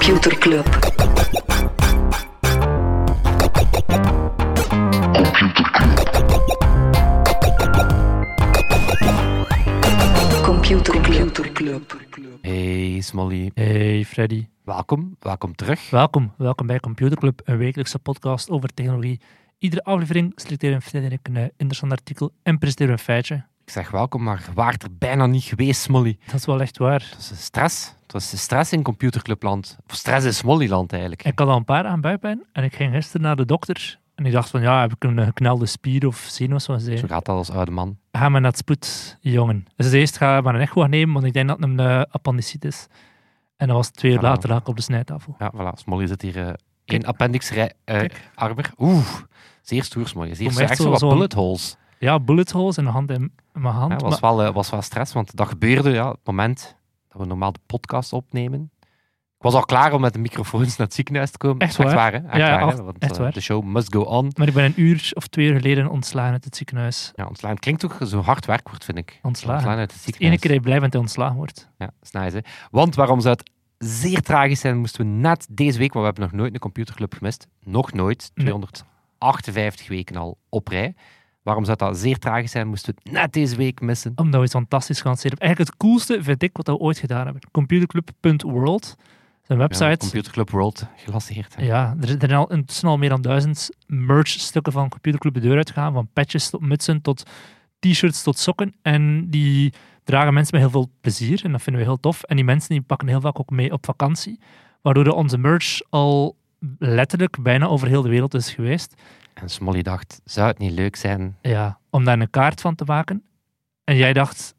Computer Club. Computer Club. Hey Smolly, Hey Freddy, welkom, welkom terug. welkom. Welkom bij Computer Club, een wekelijkse podcast over technologie. Iedere aflevering selecteren Freddy en ik een eh, interessant artikel en presenteren een feitje. Ik zeg welkom, maar je waart er bijna niet geweest, Smolly. Dat is wel echt waar. Het was stress. Het was stress in Computerclubland. Of stress in Smollyland eigenlijk. Ik had al een paar aan buikpijn en ik ging gisteren naar de dokter. En ik dacht van, ja, heb ik een geknelde spier of zenuw, ze Zo zei. gaat dat als oude man. Ga maar naar het spoed, jongen. Dus eerst ga ik maar een echo nemen, want ik denk dat het een uh, appendicitis. En dan was het twee uur later ik op de snijtafel. Ja, voilà. Smolly zit hier Kijk. appendixrij eh, Kijk. armer. Oeh, zeer stoer, Smolly. Zeer stoer. Echt is zo het wat zo'n- bullet holes. Ja, bullet holes in de hand in in mijn hand. Ja, was, maar- wel, eh, was wel stress, want dat gebeurde ja, op het moment dat we normaal de podcast opnemen. Ik was al klaar om met de microfoons naar het ziekenhuis te komen. Echt Echt waar? waar, hè? Echt Ja, waar, hè? echt- Want echt eh, waar. de show must go on. maar ik ben een uur of twee uur geleden ontslagen uit het ziekenhuis. Ja, ontslaan. Het klinkt ook zo hard werkwoord, vind ik. Ontslagen. uit het De ene keer dat je blij bent dat je ontslagen wordt. Ja, dat is nice, hè. Want waarom zou het zeer tragisch zijn, moesten we net deze week, maar we hebben nog nooit een computerclub gemist. Nog nooit. Nee. 258 weken al op rij. Waarom zou dat zeer tragisch zijn, moesten we het net deze week missen. Omdat we iets fantastisch gaan hebben. Eigenlijk het coolste vind ik wat we ooit gedaan hebben. Computerclub.world. Een Ja, website. Computerclub World gelanceerd. hè. Ja, er zijn al meer dan duizend merch-stukken van Computerclub de deur uitgegaan. Van patches tot mutsen, tot t-shirts, tot sokken. En die dragen mensen met heel veel plezier. En dat vinden we heel tof. En die mensen die pakken heel vaak ook mee op vakantie. Waardoor onze merch al letterlijk bijna over heel de wereld is geweest. En Smolly dacht, zou het niet leuk zijn? Ja, om daar een kaart van te maken. En jij dacht,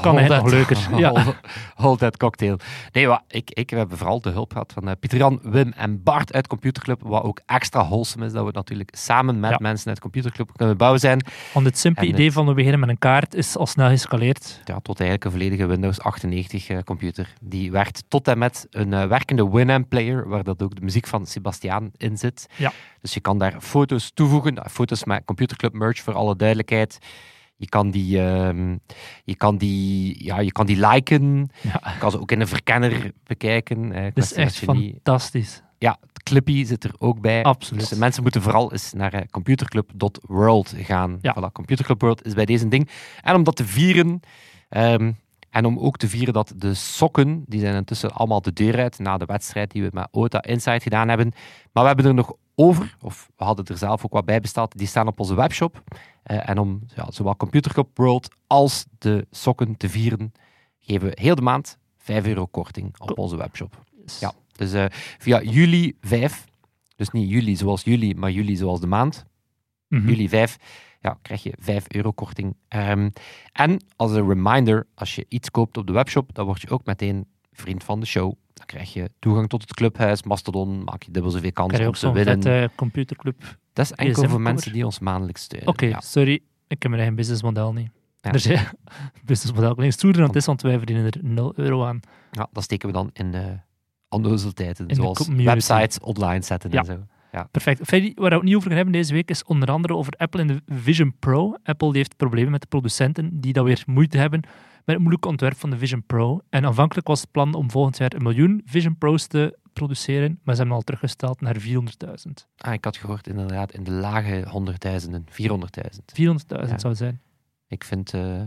kan eigenlijk nog leuker. Ja. Hold, that cocktail. Nee, wat, ik, ik, we hebben vooral de hulp gehad van eh, Pieter-Jan, Wim en Bart uit Computerclub. Wat ook extra wholesome is, dat we natuurlijk samen met Ja. mensen uit Computerclub kunnen bouwen zijn. want het simpele idee van we beginnen met een kaart is al snel gescaleerd. ja, tot eigenlijk een volledige Windows 98 eh, computer. Die werkt tot en met een eh, werkende Winamp player, waar dat ook de muziek van Sebastiaan in zit. Ja. Dus je kan daar foto's toevoegen, foto's met Computerclub merch voor alle duidelijkheid. Je kan die, ehm, je kan die, ja, je kan die liken. Ja. Je kan ze ook in een verkenner bekijken. eh, Dat is kwestie echt fantastisch. Ja, Clippy zit er ook bij. Absoluut. Dus mensen moeten vooral eens naar eh, computerclub.world gaan. Ja. Voilà, Computerclub World is bij deze ding. En om dat te vieren, ehm, en om ook te vieren dat de sokken, die zijn intussen allemaal de deur uit na de wedstrijd die we met OTA Inside gedaan hebben. Maar we hebben er nog over, of we hadden er zelf ook wat bij besteld, die staan op onze webshop. Eh, en om ja, zowel Computerclub World als de sokken te vieren, geven we heel de maand 5 euro korting op onze webshop. Ja, dus eh, via juli 5, dus niet juli zoals juli, maar juli zoals de maand, Mhm. juli 5, ja, krijg je 5 euro korting. Ehm, en als een reminder, als je iets koopt op de webshop, dan word je ook meteen vriend van de show. Dan krijg je toegang tot het clubhuis, Mastodon, maak je dubbel zoveel kans om te winnen. vette computerclub. Dat is enkel voor mensen die ons maandelijks steunen. Oké, Ja. sorry. Ik heb mijn eigen businessmodel niet. Ja. Er zijn businessmodel klinkt stoerder dan het is, want wij verdienen er 0 euro aan. Ja, dat steken we dan in de onnozeltijden, de zoals websites online zetten Ja. en zo. Perfect. Freddy, waar we het niet over gaan hebben deze week is onder andere over Apple en de Vision Pro. Apple heeft problemen met de producenten die dan weer moeite hebben met het moeilijke ontwerp van de Vision Pro. En aanvankelijk was het plan om volgend jaar een miljoen Vision Pro's te produceren, maar ze hebben al teruggesteld naar 400.000. 400.000 Ah, ik had gehoord inderdaad in de lage honderdduizenden, 400.000. zou Ja. het zijn. Ik vind, eh,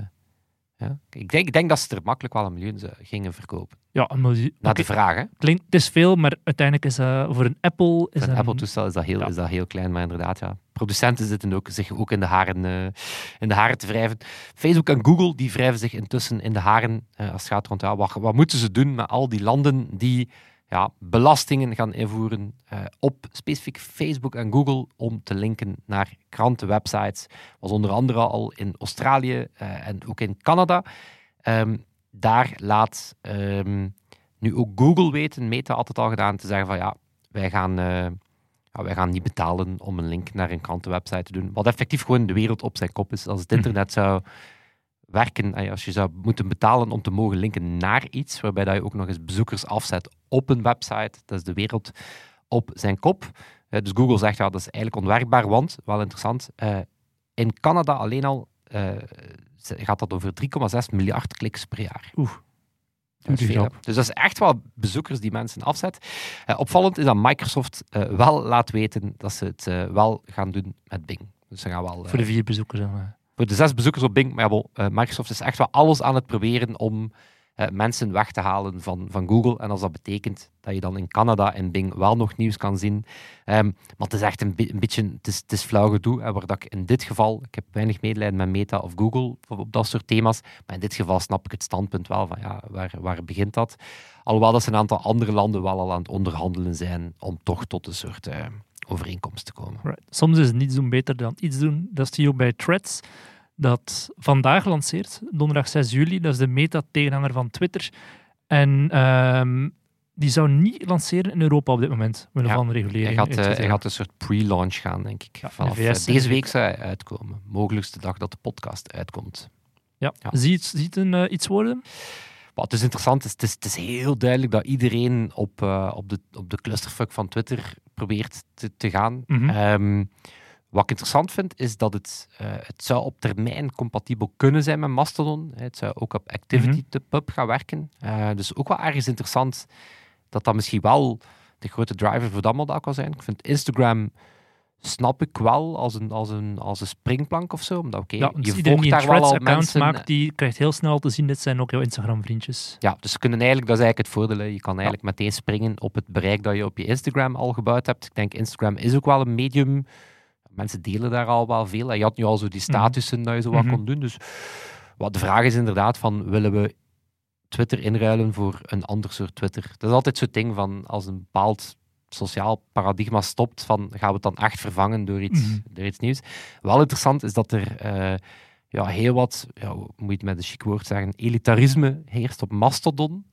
ja, ik denk, ik denk dat ze er makkelijk wel een miljoen gingen verkopen. Ja, een miljoen. Naar Oké, de vraag, hè. klinkt, het is veel, maar uiteindelijk is dat voor een Apple... Is Voor een Apple-toestel is, dat heel- Ja. is dat heel klein, maar inderdaad, ja. Producenten zitten ook, zich ook in de, haren, eh, in de haren te wrijven. Facebook en Google die wrijven zich intussen in de haren eh, als het gaat rond, ja, wat, wat moeten ze doen met al die landen die ja, belastingen gaan invoeren eh, op specifiek Facebook en Google om te linken naar kranten, websites. Was onder andere al in Australië eh, en ook in Canada. Ehm, daar laat ehm, nu ook Google weten, Meta altijd al gedaan, te zeggen van ja, wij gaan, eh, ja, wij gaan niet betalen om een link naar een krantenwebsite te doen. Wat effectief gewoon de wereld op zijn kop is. Als het internet zou werken, eh, als je zou moeten betalen om te mogen linken naar iets, waarbij dat je ook nog eens bezoekers afzet op een website, dat is de wereld op zijn kop. Eh, dus Google zegt, ja, dat is eigenlijk onwerkbaar, want, wel interessant, eh, in Canada alleen al gaat dat over 3,6 miljard kliks per jaar. Oeh. Dat hè. Dus dat is echt wel bezoekers die mensen afzet. Opvallend is dat Microsoft wel laat weten dat ze het wel gaan doen met Bing. Dus ze gaan wel Voor de vier bezoekers. dan, eh. Voor de zes bezoekers op Bing. Maar ja, eh, Microsoft is echt wel alles aan het proberen om eh, mensen weg te halen van, van Google. En als dat betekent dat je dan in Canada en Bing wel nog nieuws kan zien. Ehm, maar het is echt een, een beetje het is, het is flauw gedoe. Waar dat ik in dit geval, ik heb weinig medelijden met Meta of Google op, op dat soort thema's. Maar in dit geval snap ik het standpunt wel van ja, waar, waar begint dat? Alhoewel dat ze een aantal andere landen wel al aan het onderhandelen zijn om toch tot een soort eh, overeenkomst te komen. Right. Soms is niets doen beter dan iets doen. Dat zie je ook bij Threads, dat vandaag lanceert, donderdag 6 juli. Dat is de meta-tegenhanger van Twitter. En ehm, die zou niet lanceren in Europa op dit moment, omwille Ja, van Hij regulering. gaat, eh, hij gaat een soort pre-launch gaan, denk ik. Ja, Vanaf de eh, VS deze week zou hij uitkomen. Mogelijkste dag dat de podcast uitkomt. ja. ja. Zie je het, zie je het een, eh, iets worden? Maar het is interessant, het is, het is, is heel duidelijk dat iedereen op, op, de, op de clusterfuck van Twitter probeert te, te gaan. Mhm. Ehm, wat ik interessant vind, is dat het, eh, het zou op termijn compatibel kunnen zijn met Mastodon. Het zou ook op ActivityPub gaan werken. Eh, dus ook wel ergens interessant dat dat misschien wel de grote driver voor dat model kan zijn. Ik vind Instagram snap ik wel als een, als een, als een springplank of zo. Omdat, oké, ja, dus je volgt daar wel al mensen... maakt, die krijgt heel snel te zien, dit zijn ook jouw Instagram-vriendjes. Ja, dus kunnen eigenlijk, dat is eigenlijk het voordeel. hè. Je kan eigenlijk meteen springen op het bereik dat je op je Instagram al gebouwd hebt. Ik denk Instagram is ook wel een medium. Mensen delen daar al wel veel. En je had nu al zo die statussen dat je zo wat Mhm. kon doen. Dus wat de vraag is inderdaad van, willen we Twitter inruilen voor een ander soort Twitter? Dat is altijd zo'n ding van, als een bepaald sociaal paradigma stopt, van, gaan we het dan echt vervangen door iets, Mhm. door iets nieuws? Wel interessant is dat er... eh, ja, heel wat, ja, hoe moet je het met een chic woord zeggen, elitarisme heerst op Mastodon.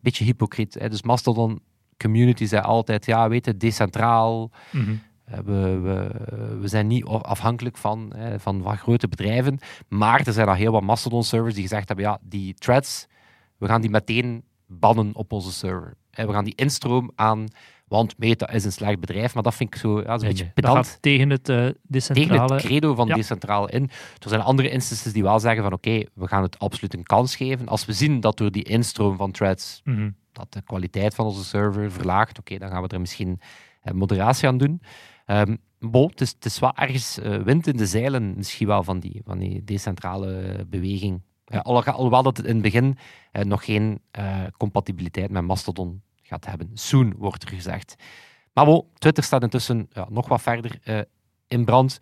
Beetje hypocriet. Hè? Dus Mastodon community zei altijd, ja, weet je, decentraal. Mhm. Eh, We, we, we zijn niet af- afhankelijk van, hè, van, van grote bedrijven. Maar er zijn al heel wat Mastodon-servers die gezegd hebben, ja, die threads, we gaan die meteen bannen op onze server. We gaan die instroom aan, want Meta is een slecht bedrijf. Maar dat vind ik zo, ja, een Nee, beetje dat pedant gaat tegen het tegen decentrale... het credo van Ja. decentraal in. Er zijn andere instances die wel zeggen van oké, we gaan het absoluut een kans geven. Als we zien dat door die instroom van threads Mhm. dat de kwaliteit van onze server verlaagt, oké, dan gaan we er misschien eh, moderatie aan doen. Bon, het, is, het is wel ergens eh, wind in de zeilen misschien wel van die, van die decentrale beweging. Alhoewel dat het in het begin nog geen compatibiliteit met Mastodon gaat hebben. Soon, wordt er gezegd. Maar bon, Twitter staat intussen ja, nog wat verder eh, in brand.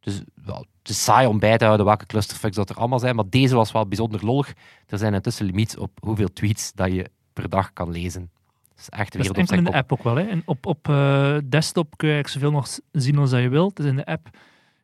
Dus wel, het is saai om bij te houden welke clusterfucks dat er allemaal zijn. Maar deze was wel bijzonder lollig. Er zijn intussen limieten op hoeveel tweets dat je per dag kan lezen. Dat is echt weer op in de app ook wel. Hè. En op, op eh, desktop kun je eigenlijk zoveel nog zien als je wilt. Dus in de app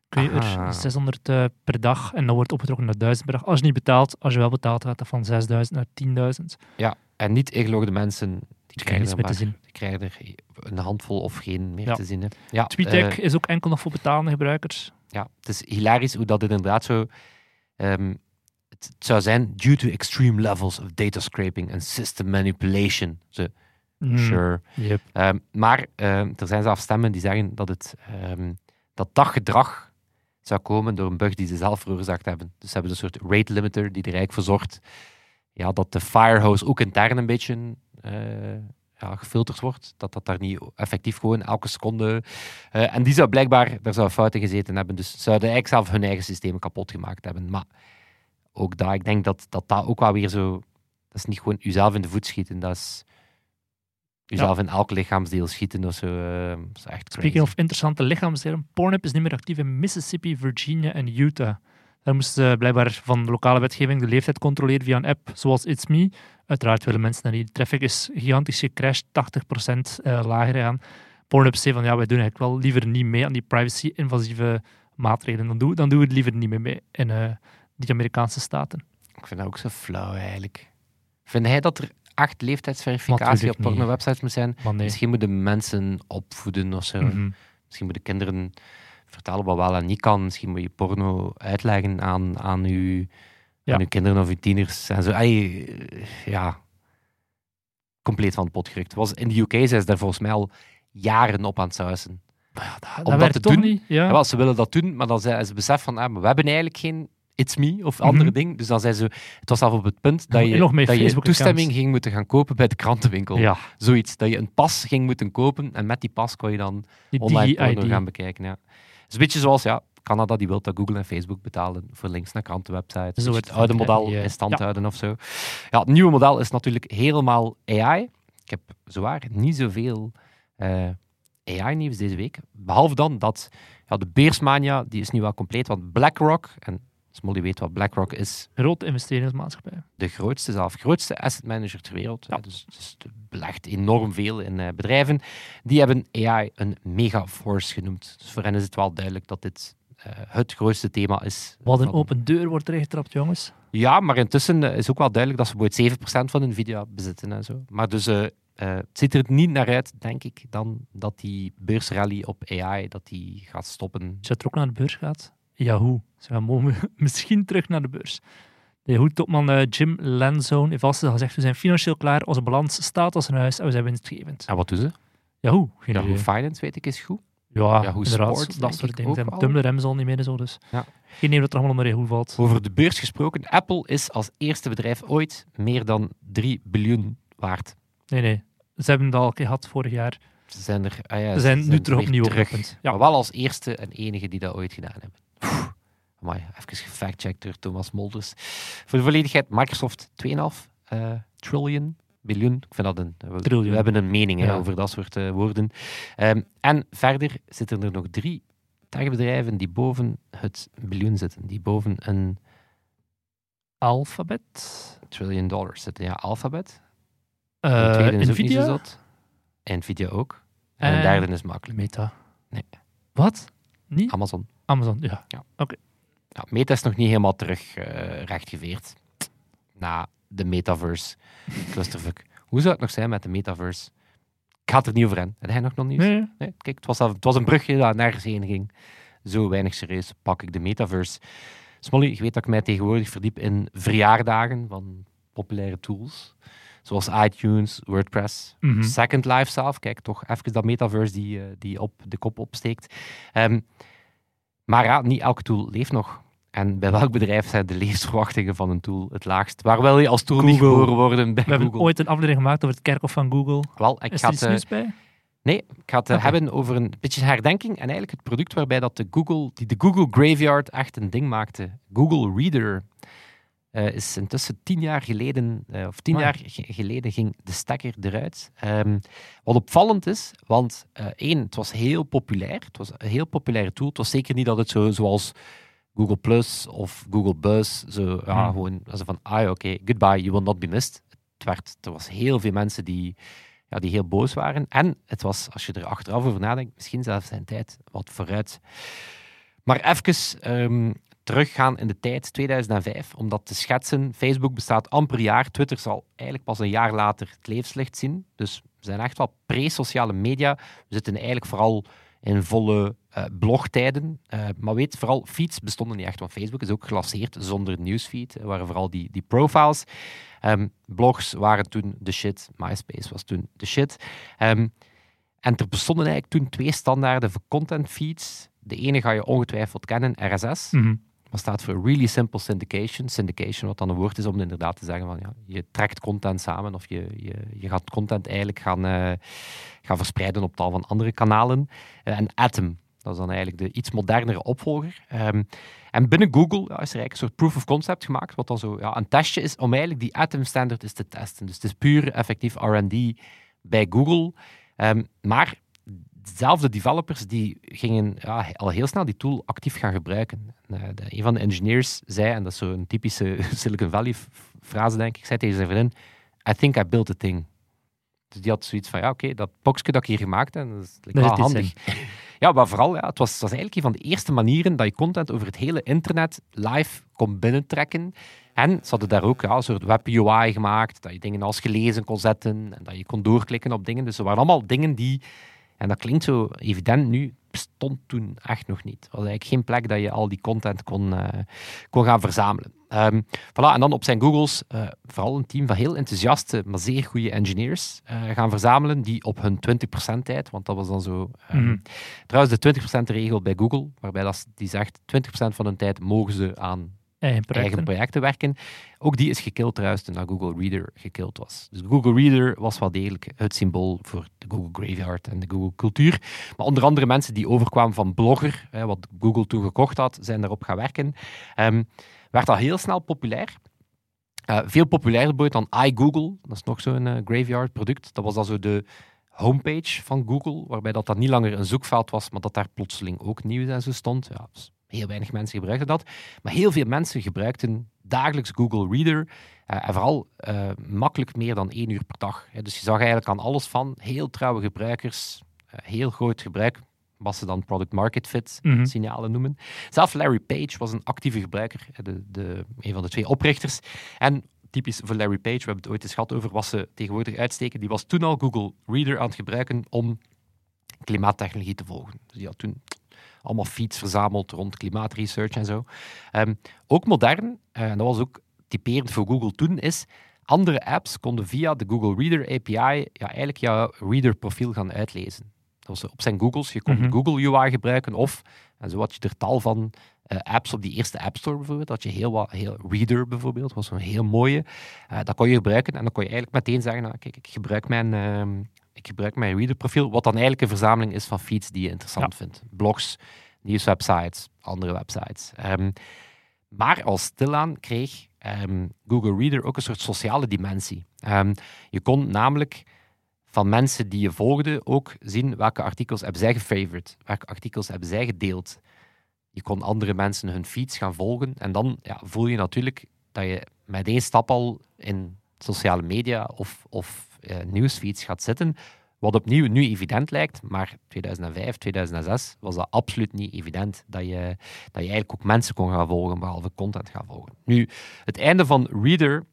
kun je Aha. er 600 eh, per dag en dan wordt opgetrokken naar 1000 per dag. Als je niet betaalt, als je wel betaalt, gaat dat van 6000 naar 10.000. Ja, en niet ingelogde mensen die niets meer te zien. die krijgen er een handvol of geen meer Ja. te zien. Hè. Ja, TweetDeck eh, is ook enkel nog voor betalende gebruikers. ja, het is hilarisch hoe dat inderdaad zo... ehm, het, het zou zijn, due to extreme levels of data scraping and system manipulation. Zo, Hmm, Sure. yep. Ehm, maar ehm, er zijn zelfs stemmen die zeggen dat, het, dat dat gedrag zou komen door een bug die ze zelf veroorzaakt hebben. Dus ze hebben een soort rate limiter die er eigenlijk voor zorgt ja, dat de firehose ook intern een beetje ja, gefilterd wordt. Dat dat daar niet effectief gewoon elke seconde... eh, en die zou blijkbaar, daar zou fouten gezeten hebben. Dus zouden eigenlijk zelf hun eigen systeem kapot gemaakt hebben. Maar ook daar, ik denk dat dat, dat ook wel weer zo... Dat is niet gewoon jezelf in de voet schieten, dat is jezelf in elk lichaamsdeel schieten of zo. eh, dat is echt crazy. Speaking of interessante lichaamsdelen, Pornhub is niet meer actief in Mississippi, Virginia en Utah. Daar moesten ze blijkbaar van de lokale wetgeving de leeftijd controleren via een app zoals It's Me. Uiteraard willen mensen naar die traffic is gigantisch gecrashed, 80% eh, lager gegaan. Pornhub zei van ja, wij doen eigenlijk wel liever niet mee aan die privacy-invasieve maatregelen. Dan doen, dan doen we het liever niet meer mee in eh, die Amerikaanse staten. Ik vind dat ook zo flauw eigenlijk. Vind hij dat er echt leeftijdsverificatie op porno niet. websites moet zijn? Nee. Misschien moeten mensen opvoeden of zo. Mhm. Misschien moeten kinderen vertellen wat wel en niet kan. Misschien moet je porno uitleggen aan, aan, uw, Ja. aan uw kinderen of uw tieners. En zo. Ja, compleet van het pot gerukt. Was, in de UK zijn ze daar volgens mij al jaren op aan het. Maar ja, dat, Om dat te doen, niet? Ja. Wel, ze willen dat doen, maar dan zijn ze besef van, ah, maar we hebben eigenlijk geen It's Me of andere Mhm. dingen. Dus dan zijn ze, het was zelf op het punt dat je, dat je toestemming ging moeten gaan kopen bij de krantenwinkel. Ja, Zoiets, dat je een pas ging moeten kopen en met die pas kon je dan die online porno gaan bekijken. Ja. Is een beetje zoals ja, Canada die wil dat Google en Facebook betalen voor links naar krantenwebsites. Zo Dus het oude model in stand Ja. houden of zo. Ja, het nieuwe model is natuurlijk helemaal AI. Ik heb zowaar niet zoveel eh, AI-nieuws deze week. Behalve dan dat ja, de beersmania, die is nu wel compleet, want BlackRock, en Smolly weet wat BlackRock is, Grote investeringsmaatschappij. de grootste, zelf grootste asset manager ter wereld. hè, Dus, dus belegt enorm veel in eh, bedrijven. Die hebben AI een megaforce genoemd. Dus voor hen is het wel duidelijk dat dit eh, het grootste thema is. Wat een van- open deur wordt er getrapt, jongens. Ja, maar intussen eh, is ook wel duidelijk dat ze bijvoorbeeld 7% van Nvidia bezitten en zo. Maar dus eh, eh, het ziet er niet naar uit, denk ik, dan dat die beursrally op AI dat die gaat stoppen. Als je terug naar de beurs gaat, Yahoo. Ze gaan misschien terug naar de beurs. De Yahoo-topman eh, Jim Lanzone heeft vast gezegd, we zijn financieel klaar, onze balans staat als een huis en we zijn winstgevend. En wat doen ze? Yahoo, Yahoo idee. Finance, weet ik, is goed. Ja, Yahoo inderdaad, Sports, dat soort dingen. Tumblr Amazon niet meer zo, dus Ja. geen idee wat er allemaal onder Yahoo valt. Over de beurs gesproken, Apple is als eerste bedrijf ooit meer dan 3 biljoen waard. Nee, nee. Ze hebben dat al gehad vorig jaar. Ze zijn er, ah ja, Ze zijn nu terug opnieuw op terug. dat. Ja. Maar wel als eerste en enige die dat ooit gedaan hebben. Pff, Amai, even gefactcheckt door Thomas Molders. Voor de volledigheid, Microsoft 2,5 eh, trillion, biljoen. Ik vind dat een... We, hebben een mening hè, over dat soort eh, woorden. Ehm, en verder zitten er nog drie techbedrijven die boven het biljoen zitten. Die boven een Alphabet. trillion dollars zitten. Ja, Alphabet. Eh, de tweede is ook niet Nvidia. zo. Nvidia ook. En de En- derde is makkelijk. Meta. Nee. Wat? Niet? Amazon. Amazon, ja. Ja, Meta is nog niet helemaal terug eh, rechtgeveerd. Na de metaverse clusterfuck. Hoe zou het nog zijn met de metaverse? Ik ga het er niet over in. Heb jij nog nog nieuws? Nee, Nee, kijk, het was, al- het was een brugje dat nergens heen ging. Zo weinig serieus pak ik de metaverse. Smolly, je weet dat ik mij tegenwoordig verdiep in verjaardagen van populaire tools. Zoals iTunes, WordPress, Mhm. Second Life zelf. Kijk, toch even dat metaverse die, eh, die op de kop opsteekt. Ehm, maar ja, niet elke tool leeft nog. En bij welk bedrijf zijn de levensverwachtingen van een tool het laagst? Waar wil je als tool niet geboren worden bij We hebben Google? ooit een aflevering gemaakt over het kerkhof van Google. Wel, ik Is ga er het, iets eh, nieuws bij? Nee, ik ga het eh, hebben over een beetje herdenking en eigenlijk het product waarbij dat de Google, die de Google Graveyard echt een ding maakte. Google Reader eh, is intussen tien jaar geleden, eh, of tien jaar ge- geleden ging de stekker eruit. Ehm, wat opvallend is, want eh, één, het was heel populair. Het was een heel populaire tool. Het was zeker niet dat het zo zoals Google Plus of Google Buzz, zo ja, Hmm. gewoon zo van, ah oké, goodbye, you will not be missed. Het werd, er was heel veel mensen die ja, die heel boos waren. En het was, als je er achteraf over nadenkt, misschien zelfs zijn tijd wat vooruit. Maar even ehm, teruggaan in de tijd, 2005, om dat te schetsen. Facebook bestaat amper jaar. Twitter zal eigenlijk pas een jaar later het levenslicht zien. Dus we zijn echt wel pre-sociale media. We zitten eigenlijk vooral in volle eh, blogtijden. Eh, maar weet, vooral feeds bestonden niet echt, want Facebook is ook gelanceerd zonder nieuwsfeed. Er waren vooral die, die profiles. Ehm, blogs waren toen de shit. MySpace was toen de shit. Ehm, en er bestonden eigenlijk toen twee standaarden voor content feeds. De ene ga je ongetwijfeld kennen, RSS. Dat staat voor Really Simple Syndication. Syndication, wat dan een woord is om inderdaad te zeggen van ja, je trekt content samen of je, je, je gaat content eigenlijk gaan, eh, gaan verspreiden op tal van andere kanalen. Eh, en Atom, dat is dan eigenlijk de iets modernere opvolger. Ehm, en binnen Google ja, is er eigenlijk een soort proof of concept gemaakt, wat dan zo ja, een testje is om eigenlijk die Atom standaard eens te testen. Dus het is puur effectief R&D bij Google. Ehm, maar dezelfde developers die gingen ja, al heel snel die tool actief gaan gebruiken. En, eh, de- een van de engineers zei, en dat is zo'n typische Silicon Valley frase denk ik, zei tegen zijn vriendin, I think I built a thing. Dus die had zoiets van, ja oké, dat boxje dat ik hier gemaakt heb, dat is like, handig. Ja, maar vooral, ja, het, was, het was eigenlijk een van de eerste manieren dat je content over het hele internet live kon binnentrekken. En ze hadden daar ook ja, een soort web UI gemaakt, dat je dingen als gelezen kon zetten en dat je kon doorklikken op dingen. Dus er waren allemaal dingen die, en dat klinkt zo evident nu, bestond toen echt nog niet. Er was eigenlijk geen plek dat je al die content kon, eh, kon gaan verzamelen. Ehm, voilà, en dan op zijn Googles eh, vooral een team van heel enthousiaste, maar zeer goede engineers eh, gaan verzamelen, die op hun 20% tijd, want dat was dan zo... ehm, Mhm. Trouwens, de 20% regel bij Google, waarbij dat, die zegt 20% van hun tijd mogen ze aan Eigen projecten. eigen projecten werken. Ook die is gekild trouwens toen Google Reader gekild was. Dus Google Reader was wel degelijk het symbool voor de Google Graveyard en de Google cultuur. Maar onder andere mensen die overkwamen van Blogger, hè, wat Google toen gekocht had, zijn daarop gaan werken. Ehm, werd al heel snel populair. Eh, veel populairder dan iGoogle. Dat is nog zo'n eh, graveyard product. Dat was dan zo de homepage van Google, waarbij dat, dat niet langer een zoekveld was, maar dat daar plotseling ook nieuws en zo stond. Ja, dus heel weinig mensen gebruikten dat. Maar heel veel mensen gebruikten dagelijks Google Reader. eh, en vooral eh, makkelijk meer dan één uur per dag. Hè. Dus je zag eigenlijk aan alles van heel trouwe gebruikers, eh, heel groot gebruik, wat ze dan product market fit Mhm. signalen noemen. Zelf Larry Page was een actieve gebruiker, de, de, een van de twee oprichters. En typisch voor Larry Page, we hebben het ooit eens gehad over wat ze tegenwoordig uitsteken, die was toen al Google Reader aan het gebruiken om klimaattechnologie te volgen. Dus die had toen allemaal feeds verzameld rond klimaatresearch en zo. Ehm, ook modern, eh, en dat was ook typerend voor Google toen, is andere apps konden via de Google Reader API ja, eigenlijk jouw Reader profiel gaan uitlezen. Dat was op zijn Googles. Je kon Mhm. Google UI gebruiken of, en zo had je er tal van eh, apps op die eerste App Store bijvoorbeeld. Dat je heel wat, heel Reader bijvoorbeeld, was een heel mooie. Eh, dat kon je gebruiken en dan kon je eigenlijk meteen zeggen, nou, kijk, ik gebruik mijn, ehm, ik gebruik mijn Reader profiel, wat dan eigenlijk een verzameling is van feeds die je interessant vindt. Blogs, nieuwswebsites, andere websites. Ehm, maar al stilaan kreeg ehm, Google Reader ook een soort sociale dimensie. Ehm, je kon namelijk van mensen die je volgde ook zien welke artikels hebben zij gefavorite, welke artikels hebben zij gedeeld. Je kon andere mensen hun feeds gaan volgen en dan ja, voel je natuurlijk dat je met één stap al in sociale media of, of nieuwsfeeds gaat zitten. Wat opnieuw nu evident lijkt, maar 2005, 2006 was dat absoluut niet evident dat je, dat je eigenlijk ook mensen kon gaan volgen, behalve content gaan volgen. Nu, het einde van Reader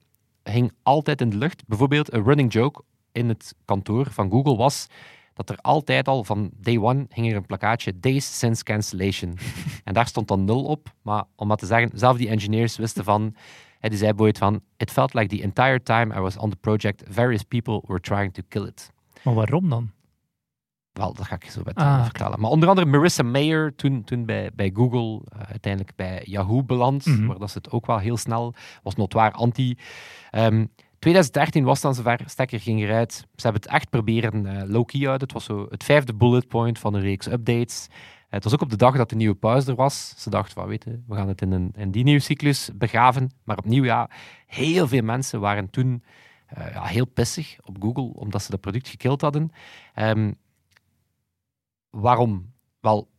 hing altijd in de lucht. Bijvoorbeeld een running joke in het kantoor van Google was dat er altijd al van day one hing er een plakkaatje Days Since Cancellation. en daar stond dan nul op, maar om maar te zeggen, zelf die engineers wisten van, hè, die zei bijvoorbeeld van, it felt like the entire time I was on the project, various people were trying to kill it. Maar waarom dan? Wel, dat ga ik je zo met Ah, vertellen. Maar onder andere Marissa Mayer, toen, toen bij, bij Google, eh, uiteindelijk bij Yahoo beland, Mhm. waar dat ze het ook wel heel snel was notoir anti. Ehm 2013 was dan zover, stekker ging eruit. Ze hebben het echt proberen eh, low-key houden. Het was zo het vijfde bullet point van een reeks updates. Het was ook op de dag dat de nieuwe pauze er was. Ze dachten van, weet je, we gaan het in, een, in die nieuwscyclus begraven. Maar opnieuw, ja, heel veel mensen waren toen eh, ja, heel pissig op Google, omdat ze dat product gekild hadden. Ehm, waarom? Wel,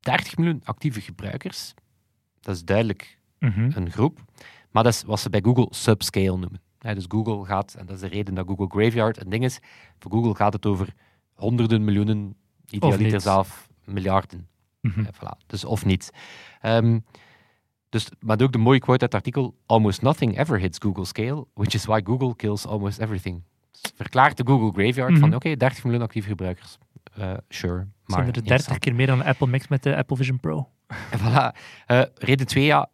30 miljoen actieve gebruikers. Dat is duidelijk Mhm. een groep. Maar dat is wat ze bij Google subscale noemen. Ja, dus Google gaat, en dat is de reden dat Google Graveyard een ding is, voor Google gaat het over honderden miljoenen, idealiter zelf miljarden. Mhm. Voilà. Dus of niet. Ehm, dus, maar ook de mooie quote uit het artikel: Almost nothing ever hits Google scale, which is why Google kills almost everything. Dus verklaart de Google Graveyard van Mhm. oké, 30 miljoen actieve gebruikers. Eh, sure. Maar Zijn er 30 interessant. keer meer dan Apple Mix met de Apple Vision Pro? En voilà. Eh, reden 2, ja,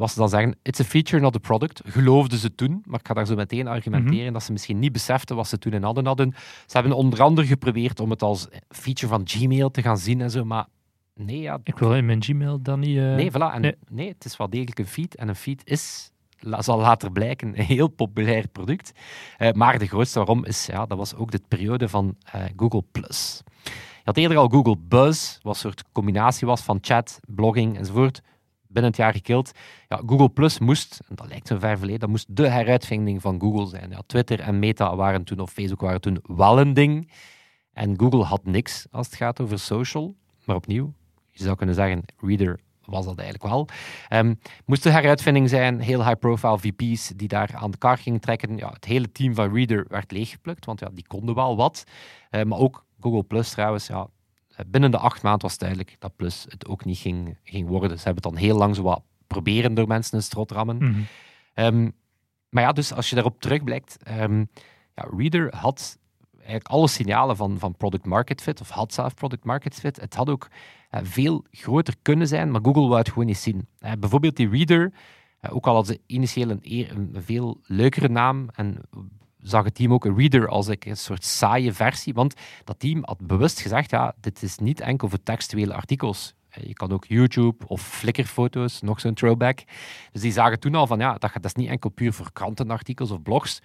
was ze dan zeggen, it's a feature, not a product. Geloofden ze toen, maar ik ga daar zo meteen argumenteren Mhm. dat ze misschien niet beseften wat ze toen in hadden hadden. Ze hebben onder andere geprobeerd om het als feature van Gmail te gaan zien en zo, maar nee, ja, Ik wil in mijn Gmail dan niet... eh, nee, voilà. En nee. nee. het is wel degelijk een feed en een feed is, zal later blijken, een heel populair product. Eh, maar de grootste waarom is, ja, dat was ook de periode van eh, Google+. Plus. Je had eerder al Google Buzz, wat een soort combinatie was van chat, blogging enzovoort. Binnen het jaar gekild. Ja, Google Plus moest, en dat lijkt zo ver verleden, dat moest de heruitvinding van Google zijn. Ja, Twitter en Meta waren toen, of Facebook waren toen wel een ding. En Google had niks als het gaat over social. Maar opnieuw, je zou kunnen zeggen, Reader was dat eigenlijk wel. Ehm, moest de heruitvinding zijn, heel high-profile VP's die daar aan de kar gingen trekken. Ja, het hele team van Reader werd leeggeplukt, want ja, die konden wel wat. Eh, maar ook Google Plus trouwens, ja, binnen de acht maanden was duidelijk dat Plus het ook niet ging, ging worden. Ze hebben het dan heel lang zo wat proberen door mensen een strot rammen. Ehm, maar ja, dus als je daarop terugblijkt, ehm ja, Reader had eigenlijk alle signalen van, van product market fit, of had zelf product market fit. Het had ook eh, veel groter kunnen zijn, maar Google wou het gewoon niet zien. Eh, bijvoorbeeld die Reader, eh, ook al had ze initieel een, eer- een veel leukere naam en zag het team ook een Reader als ik, een soort saaie versie, want dat team had bewust gezegd, ja, dit is niet enkel voor textuele artikels. Eh, Je kan ook YouTube of Flickr-foto's, nog zo'n throwback. Dus die zagen toen al van, ja, dat, gaat- dat is niet enkel puur voor krantenartikels of blogs.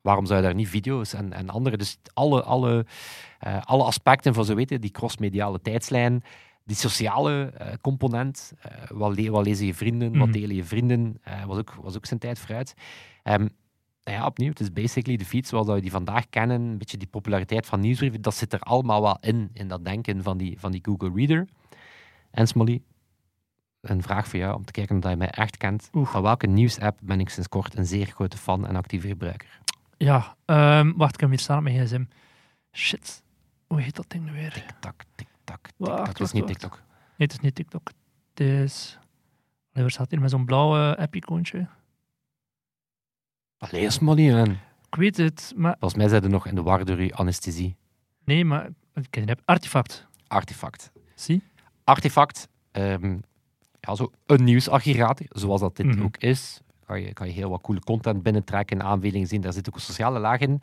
Waarom zou je daar niet video's en, en andere... Dus alle, alle, eh, alle aspecten van, zo weten, die crossmediale tijdslijn, die sociale eh, component, wat, le- wat lezen je vrienden, wat Mhm. delen je vrienden, was, ook, was ook zijn tijd vooruit. Ehm, ja, opnieuw, het is basically de fiets zoals dat we die vandaag kennen. Een beetje die populariteit van nieuwsbrieven, dat zit er allemaal wel in, in dat denken van die, van die Google Reader. En Smolly, een vraag voor jou om te kijken of dat je mij echt kent. Van welke nieuwsapp ben ik sinds kort een zeer grote fan en actieve gebruiker? Ja, ehm, wacht, ik heb hem hier staan op mijn gsm. Shit, hoe heet dat ding nu weer? Tak, tik, tak, tik, Wacht, tak. Dat is niet wacht. TikTok. Nee, het is niet TikTok. Het is... Waar staat hier met zo'n blauwe app-icoontje? Allee, Smolly, man. Ik weet het, maar... Volgens mij zijn er nog in de war door anesthesie. Nee, maar... Ik app. Artefact. Artefact. Zie? Artefact, ehm, ja, zo een nieuwsaggregator, zoals dat dit Mhm. ook is. Kan je, kan je heel wat coole content binnentrekken, aanbevelingen zien. Daar zit ook een sociale laag in.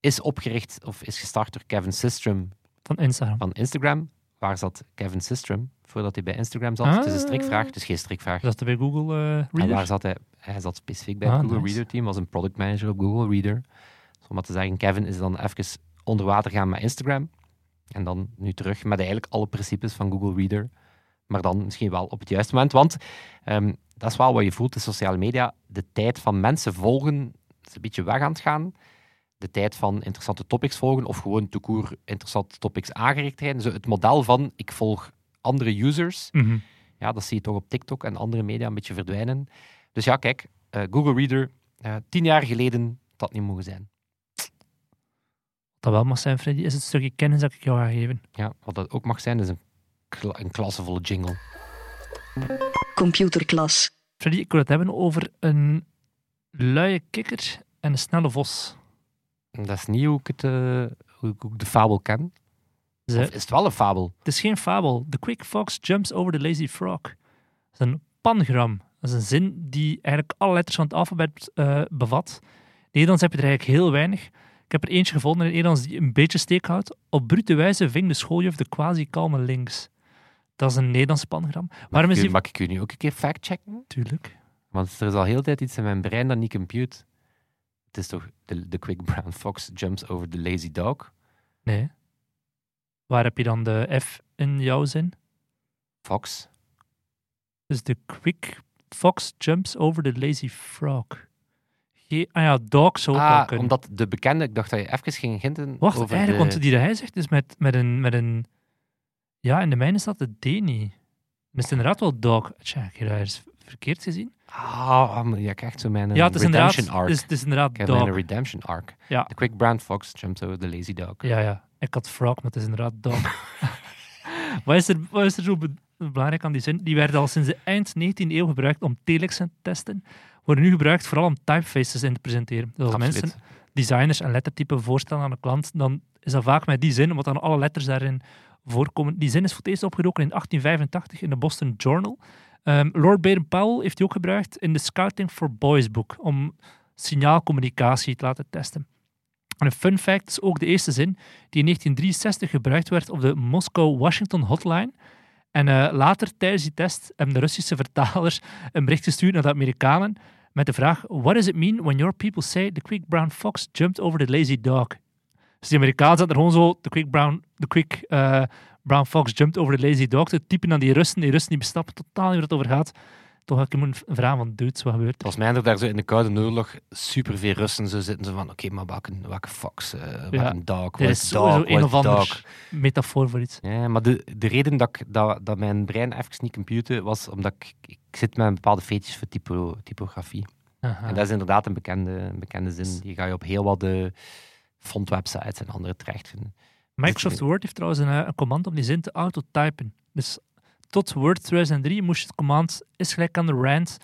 Is opgericht of is gestart door Kevin Systrom Van Instagram. van Instagram. Waar zat Kevin Systrom voordat hij bij Instagram zat? Het is een Ah. strikvraag, is geen strikvraag. Dat is bij Google eh En waar zat hij? Hij zat specifiek bij Ah, het Google nice. Reader team, was een product manager op Google Reader. Dus om maar te zeggen, Kevin is dan even onder water gaan met Instagram. En dan nu terug met eigenlijk alle principes van Google Reader. Maar dan misschien wel op het juiste moment. Want ehm, dat is wel wat je voelt, de sociale media. De tijd van mensen volgen is een beetje weg aan het gaan. De tijd van interessante topics volgen of gewoon toekoer interessante topics aangereikt krijgen. Zo het model van ik volg andere users Mhm. ja, dat zie je toch op TikTok en andere media een beetje verdwijnen. Dus ja, kijk, eh, Google Reader, eh, tien jaar geleden, dat niet mogen zijn. Wat dat wel mag zijn, Freddy, is het stukje kennis dat ik jou ga geven. Ja, wat dat ook mag zijn, is een, kla- een klassevolle jingle. Computerklas. Freddy, ik wil het hebben over een luie kikker en een snelle vos. Dat is niet hoe ik, het, eh, hoe ik ook de fabel ken. Ze- Of is het wel een fabel? Het is geen fabel. The quick fox jumps over the lazy frog. Dat is een pangram. Dat is een zin die eigenlijk alle letters van het alfabet eh, bevat. In Nederlands heb je er eigenlijk heel weinig. Ik heb er eentje gevonden in het Nederlands die een beetje steek houdt. Op brute wijze ving de schooljuf de quasi-kalme links. Dat is een Nederlands pangram. Waarom is ik, die... mag ik u nu ook een keer factchecken? Tuurlijk. Want er is al heel de tijd iets in mijn brein dat niet compute. Het is toch de, de quick brown fox jumps over the lazy dog? Nee. Waar heb je dan de F in jouw zin? Fox. Dus de quick fox jumps over the lazy frog. Ge- ah ja, dog zou ook Ah, omdat de bekende, ik dacht dat je even ging hinten Wacht, over eigenlijk, de... want die dat hij zegt is met, met, een, met een... Ja, in de mijne staat de D niet. Dan is het inderdaad wel dog. Tja, ik heb dat eens verkeerd gezien. Ah, maar ja, ik echt zo mijn ja, het is inderdaad, redemption arc. het is, het is inderdaad Ik heb dog. mijn redemption arc. Ja. The quick brown fox jumps over the lazy dog. Ja, ja. Ik had frog, maar het is inderdaad dog. wat, is er, wat is er zo belangrijk aan die zin? Die werden al sinds de eind 19e eeuw gebruikt om telexen te testen. Worden nu gebruikt vooral om typefaces in te presenteren. Dus als Absoluut. mensen designers en lettertypen voorstellen aan de klant, dan is dat vaak met die zin, omdat dan alle letters daarin voorkomen. Die zin is voor het eerst opgedoken in 1885 in de Boston Journal. Ehm, Lord Baden-Powell heeft die ook gebruikt in de Scouting for Boys boek, om signaalcommunicatie te laten testen. En een fun fact is ook de eerste zin die in 1963 gebruikt werd op de Moscow-Washington hotline. En eh, later, tijdens die test, hebben de Russische vertalers een bericht gestuurd naar de Amerikanen met de vraag What does it mean when your people say the quick brown fox jumped over the lazy dog? Dus die Amerikanen zaten er gewoon zo, the quick brown, the quick, eh, brown fox jumped over the lazy dog, te typen aan die Russen. Die Russen die besnappen totaal niet waar het over gaat. Toch moeten vragen van, dudes, wat gebeurt er? Volgens mij er daar zo in de Koude Oorlog superveel Russen zo zitten. Zo van, oké, maar welke, welke fox, eh welke dog, Er wat is dog, een wat of ander metafoor voor iets. Ja, maar de, de reden dat, ik, dat, dat mijn brein even niet compute was omdat ik, ik zit met een bepaalde feetjes voor typo, typografie. Aha. En dat is inderdaad een bekende, een bekende zin. Die ga je op heel wat de fontwebsites en andere terechtvinden. Microsoft Word heeft trouwens een, eh, een command om die zin te autotypen. Dus tot Word 2003 moest je het command is gelijk aan de rand,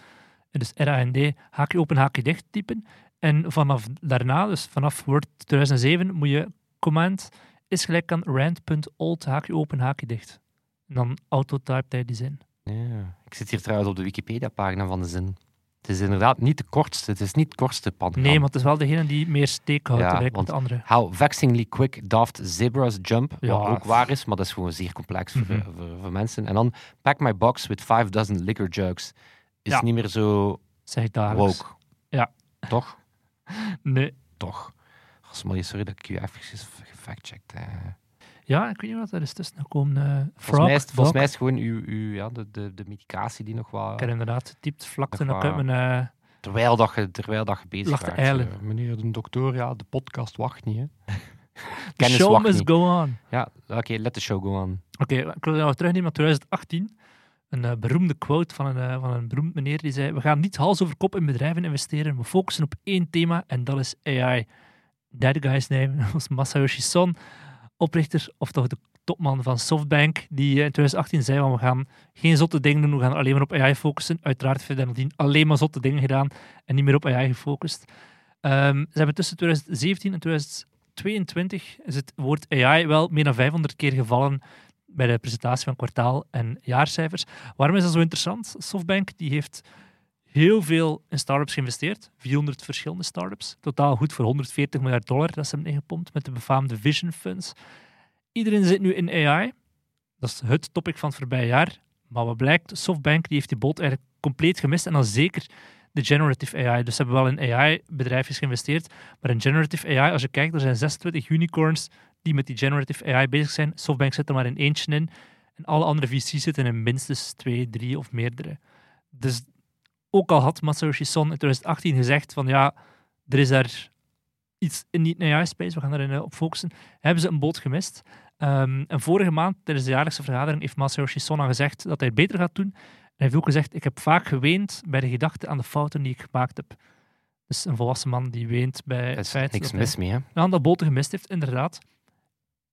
dus RAND, haakje open, haakje dicht typen. En vanaf daarna, dus vanaf Word 2007, moet je command is gelijk aan rand.alt, haakje open, haakje dicht. En dan autotypt hij die zin. Ja. Ik zit hier trouwens op de Wikipedia-pagina van de zin. Het is inderdaad niet de kortste. Het is niet het kortste panagram. Nee, maar het is wel degene die meer steek houdt, Ja, want- de andere. How vexingly quick daft zebras jump. Ja. Wat ook waar is, maar dat is gewoon zeer complex voor, Mhm. voor, voor mensen. En dan pack my box with five dozen liquor jugs. Is Ja. niet meer zo Zeg woke. Ja. Toch? Nee. Toch. Sorry dat ik u even gefactcheckt heb. Ja, ik weet niet wat er is tussen gekomen. eh Volgens, mij is, volgens mij is het gewoon uw, uw, ja, de, de, de medicatie die nog Ik wat... heb inderdaad getypt vlakte Nog ik uit mijn... eh, Terwijl, dat je, terwijl dat je bezig eilen. Eh, Meneer de dokter, ja, de podcast wacht niet. Hè. the show must niet. go on. Ja, oké, let the show go on. Oké, ik wil jou terugnemen naar 2018. Een beroemde quote van een, van een beroemd meneer die zei: We gaan niet hals over kop in bedrijven investeren. We focussen op één thema en dat is AI. That guy's name was Masayoshi Son, oprichter of toch de topman van Softbank, die eh, in 2018 zei: van, We gaan geen zotte dingen doen, we gaan alleen maar op AI focussen. Uiteraard heeft hij alleen maar zotte dingen gedaan en niet meer op AI gefocust. Ehm, ze hebben tussen 2017 en 2022 is het woord AI wel meer dan 500 keer gevallen bij de presentatie van kwartaal- en jaarcijfers. Waarom is dat zo interessant? Softbank die heeft heel veel in startups geïnvesteerd. 400 verschillende startups. Totaal goed voor 140 miljard dollar dat ze hebben ingepompt met de befaamde Vision Funds. Iedereen zit nu in AI. Dat is het topic van het voorbije jaar. Maar wat blijkt, Softbank die heeft die boot eigenlijk compleet gemist. En dan zeker de generative AI. Dus ze hebben wel in AI-bedrijfjes geïnvesteerd. Maar in generative AI, als je kijkt, er zijn 26 unicorns die met die generative AI bezig zijn. Softbank zit er maar in eentje in. En alle andere VC's zitten in minstens twee, drie of meerdere. Dus ook al had Masayoshi Son in 2018 gezegd van ja, er is daar iets in die AI-space, we gaan erin eh, op focussen, hebben ze een boot gemist. Ehm, en vorige maand, tijdens de jaarlijkse vergadering, heeft Masayoshi Son al gezegd dat hij het beter gaat doen. En hij heeft ook gezegd, ik heb vaak geweend bij de gedachte aan de fouten die ik gemaakt heb. Dus een volwassen man die weent bij het feit niks dat hij mis mee, hè. een aantal boten gemist heeft, inderdaad.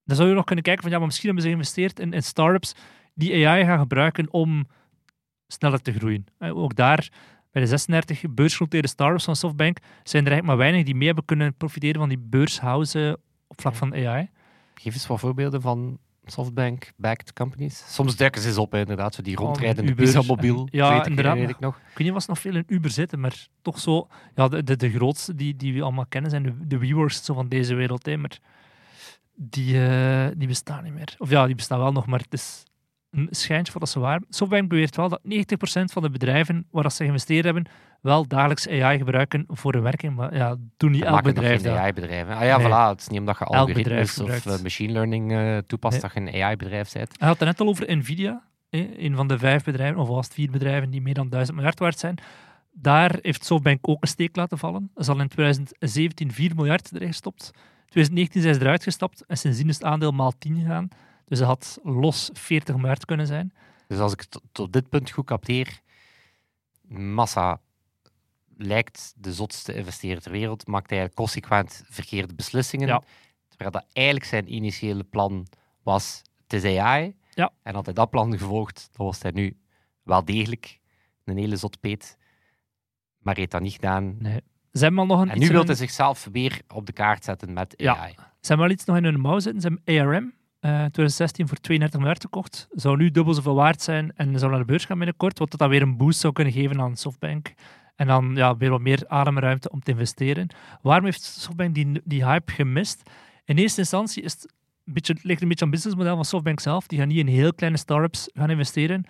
Dan zou je nog kunnen kijken van ja, maar misschien hebben ze geïnvesteerd in, in startups die AI gaan gebruiken om sneller te groeien. Eh, Ook daar, bij de 36 beursgenoteerde startups van Softbank, zijn er eigenlijk maar weinig die mee hebben kunnen profiteren van die beurshouden op vlak van AI. Geef eens wat voorbeelden van Softbank-backed companies. Soms duiken ze eens op, inderdaad. Zo die rondrijdende Uber. pizzamobiel. Ja, weet ik, inderdaad. Weet ik nog. Ik weet niet of ze nog veel in Uber zitten, maar toch zo... Ja, de, de, de grootste die, die we allemaal kennen zijn de, de WeWorks zo van deze wereld, hè, maar die, eh, die bestaan niet meer. Of ja, die bestaan wel nog, maar het is een schijntje van dat ze waar. Softbank beweert wel dat 90% van de bedrijven waar dat ze geïnvesteerd hebben, wel dagelijks AI gebruiken voor hun werking. Maar ja, doen niet Dat elk bedrijf dat. AI-bedrijven. Ah ja, Nee. voilà. Het is niet omdat je algoritmes of eh, machine learning eh, toepast Nee. dat je een AI-bedrijf bent. Hij had het net al over Nvidia, een van de vijf bedrijven, of het vier bedrijven die meer dan 1000 miljard waard zijn. Daar heeft Softbank ook een steek laten vallen. Ze al in 2017 4 miljard erin gestopt. In 2019 zijn ze eruit gestapt en sindsdien is het aandeel maal 10 gegaan. Dus dat had los 40 miljard kunnen zijn. Dus als ik het tot- dit punt goed capteer, Massa lijkt de zotste investeerder ter wereld, maakt eigenlijk consequent verkeerde beslissingen. Ja. Terwijl dat eigenlijk zijn initiële plan was, het is AI. Ja. En had hij dat plan gevolgd, dan was hij nu wel degelijk een hele zotpeet. Maar hij heeft dat niet gedaan. Nee. Al nog een En nu wil hun- hij zichzelf weer op de kaart zetten met. AI. Ze hebben wel iets nog in hun mouw zitten. Hebben ARM, eh 2016 voor 32 miljard gekocht. Zou nu dubbel zoveel waard zijn en zou naar de beurs gaan binnenkort, wat dat dan weer een boost zou kunnen geven aan Softbank. En dan ja, weer wat meer ademruimte om te investeren. Waarom heeft Softbank die, die hype gemist? In eerste instantie is het een beetje, ligt een beetje aan het businessmodel van Softbank zelf. Die gaan niet in heel kleine startups gaan investeren.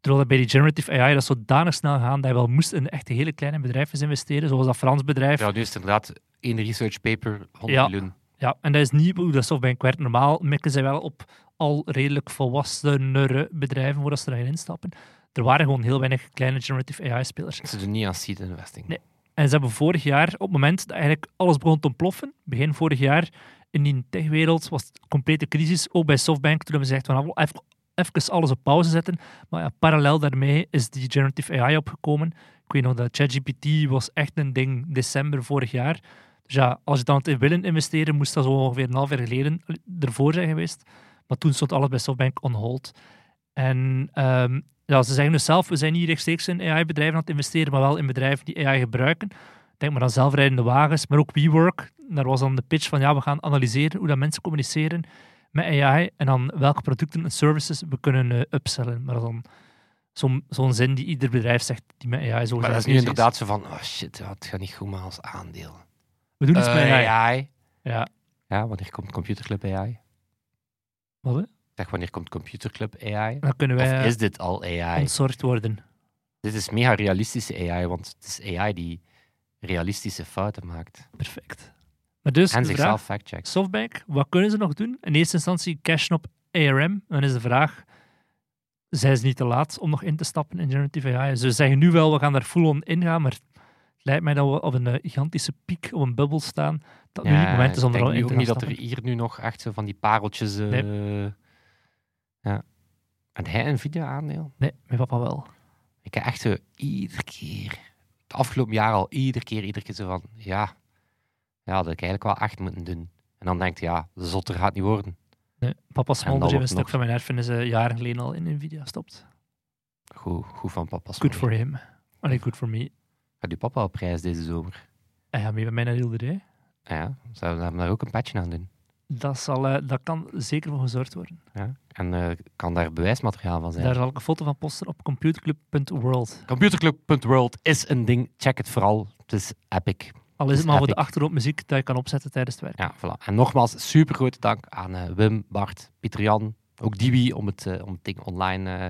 Terwijl dat bij die generative AI dat zodanig snel gaan dat je wel moest in echt hele kleine bedrijven investeren, zoals dat Frans bedrijf. Ja, nu is het inderdaad één research paper, 100 Ja. miljoen. Ja, en dat is niet hoe dat Softbank werkt. Normaal mikken zij wel op al redelijk volwassenere bedrijven voordat ze erin instappen. Er waren gewoon heel weinig kleine generative AI-spelers. Ze doen niet aan seed investing. Nee. En ze hebben vorig jaar, op het moment dat eigenlijk alles begon te ontploffen, begin vorig jaar, in die techwereld was het complete crisis, ook bij Softbank, toen hebben ze gezegd van, nou, even, even alles op pauze zetten. Maar ja, parallel daarmee is die generative AI opgekomen. Ik weet nog dat ChatGPT was echt een ding december vorig jaar. Dus ja, als je dan in willen investeren, moest dat zo ongeveer een half jaar geleden ervoor zijn geweest. Maar toen stond alles bij Softbank on hold. En ehm, ja, ze zeggen dus zelf, we zijn niet rechtstreeks in AI-bedrijven aan het investeren, maar wel in bedrijven die AI gebruiken. Denk maar aan zelfrijdende wagens, maar ook WeWork. Daar was dan de pitch van, ja, we gaan analyseren hoe dat mensen communiceren met AI en dan welke producten en services we kunnen eh, upsellen. Maar dan zo'n zin die ieder bedrijf zegt die met AI zo Maar dat is nu inderdaad zo van, oh shit, ja, het gaat niet goed met ons aandeel. We doen iets Eh, met AI. AI. Ja. Ja, wanneer komt Computerclub AI? Wat, hè? Zeg, wanneer komt Computerclub AI? Dan kunnen wij Of eh, is dit al AI? ontzorgd worden. Dit is mega realistische AI, want het is AI die realistische fouten maakt. Perfect. Maar dus, En zichzelf factcheckt. Softbank, wat kunnen ze nog doen? In eerste instantie cashen op ARM. Dan is de vraag, zijn ze niet te laat om nog in te stappen in generative AI? Ze zeggen nu wel, we gaan daar full-on ingaan, maar het lijkt mij dat we op een eh, gigantische piek, op een bubbel staan, dat nu het moment is om ik er al in te niet dat er hier nu nog echt zo van die pareltjes... Nee. Ja. En hij een video-aandeel? Nee, mijn papa wel. Ik heb echt zo iedere keer, het afgelopen jaar al, iedere keer, iedere keer zo van, ja, ja, dat had ik eigenlijk wel echt moeten doen. En dan denkt je, ja, zotter gaat niet worden. Nee, papa dat Smolders heeft een stuk nog- van mijn erfenis eh, jaren geleden al in Nvidia gestopt. Goed, goed van papa. Good for him. Allee, good for me. Gaat uw papa op prijs deze zomer? En ja, mee bij mij naar Hilderij. Ja, zouden we daar ook een patch aan doen? Dat, zal, eh, dat kan zeker voor gezorgd worden. Ja. En eh, kan daar bewijsmateriaal van zijn? Daar zal ik een foto van posten op computerclub.world. Computerclub.world is een ding. Check het vooral. Het is epic. Al is het maar voor de achtergrondmuziek dat je kan opzetten tijdens het werk. Ja, voilà. En nogmaals, super grote dank aan eh, Wim, Bart, Pieter Jan, ook Diwi om het, eh, om het ding online, eh,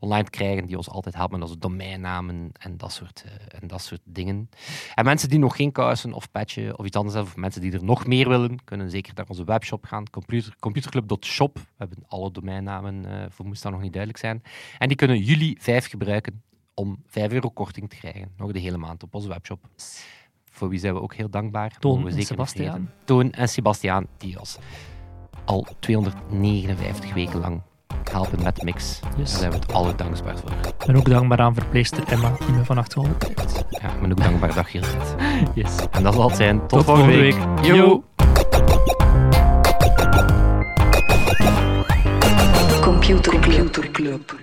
online te krijgen, die ons altijd helpen met onze domeinnamen en dat, soort, eh, en dat soort dingen. En mensen die nog geen kousen of patchen of iets anders hebben, of mensen die er nog meer willen, kunnen zeker naar onze webshop gaan, computer, computerclub.shop. We hebben alle domeinnamen, voor moest dat nog niet duidelijk zijn. En die kunnen jullie vijf gebruiken om 5 euro korting te krijgen, nog de hele maand op onze webshop. Voor wie zijn we ook heel dankbaar. Toon we en Sebastiaan. Toon en Sebastiaan, die ons al 259 weken lang helpen met de mix. Daar zijn we het allerdankbaar voor. Ben ook dankbaar aan verpleegster Emma, die me vannacht geholpen heeft. Ja, ik ben ook dankbaar dat je hier zit. Yes. En dat zal het zijn. Tot, Tot volgende week. week. Yo. Yo. Computer Club.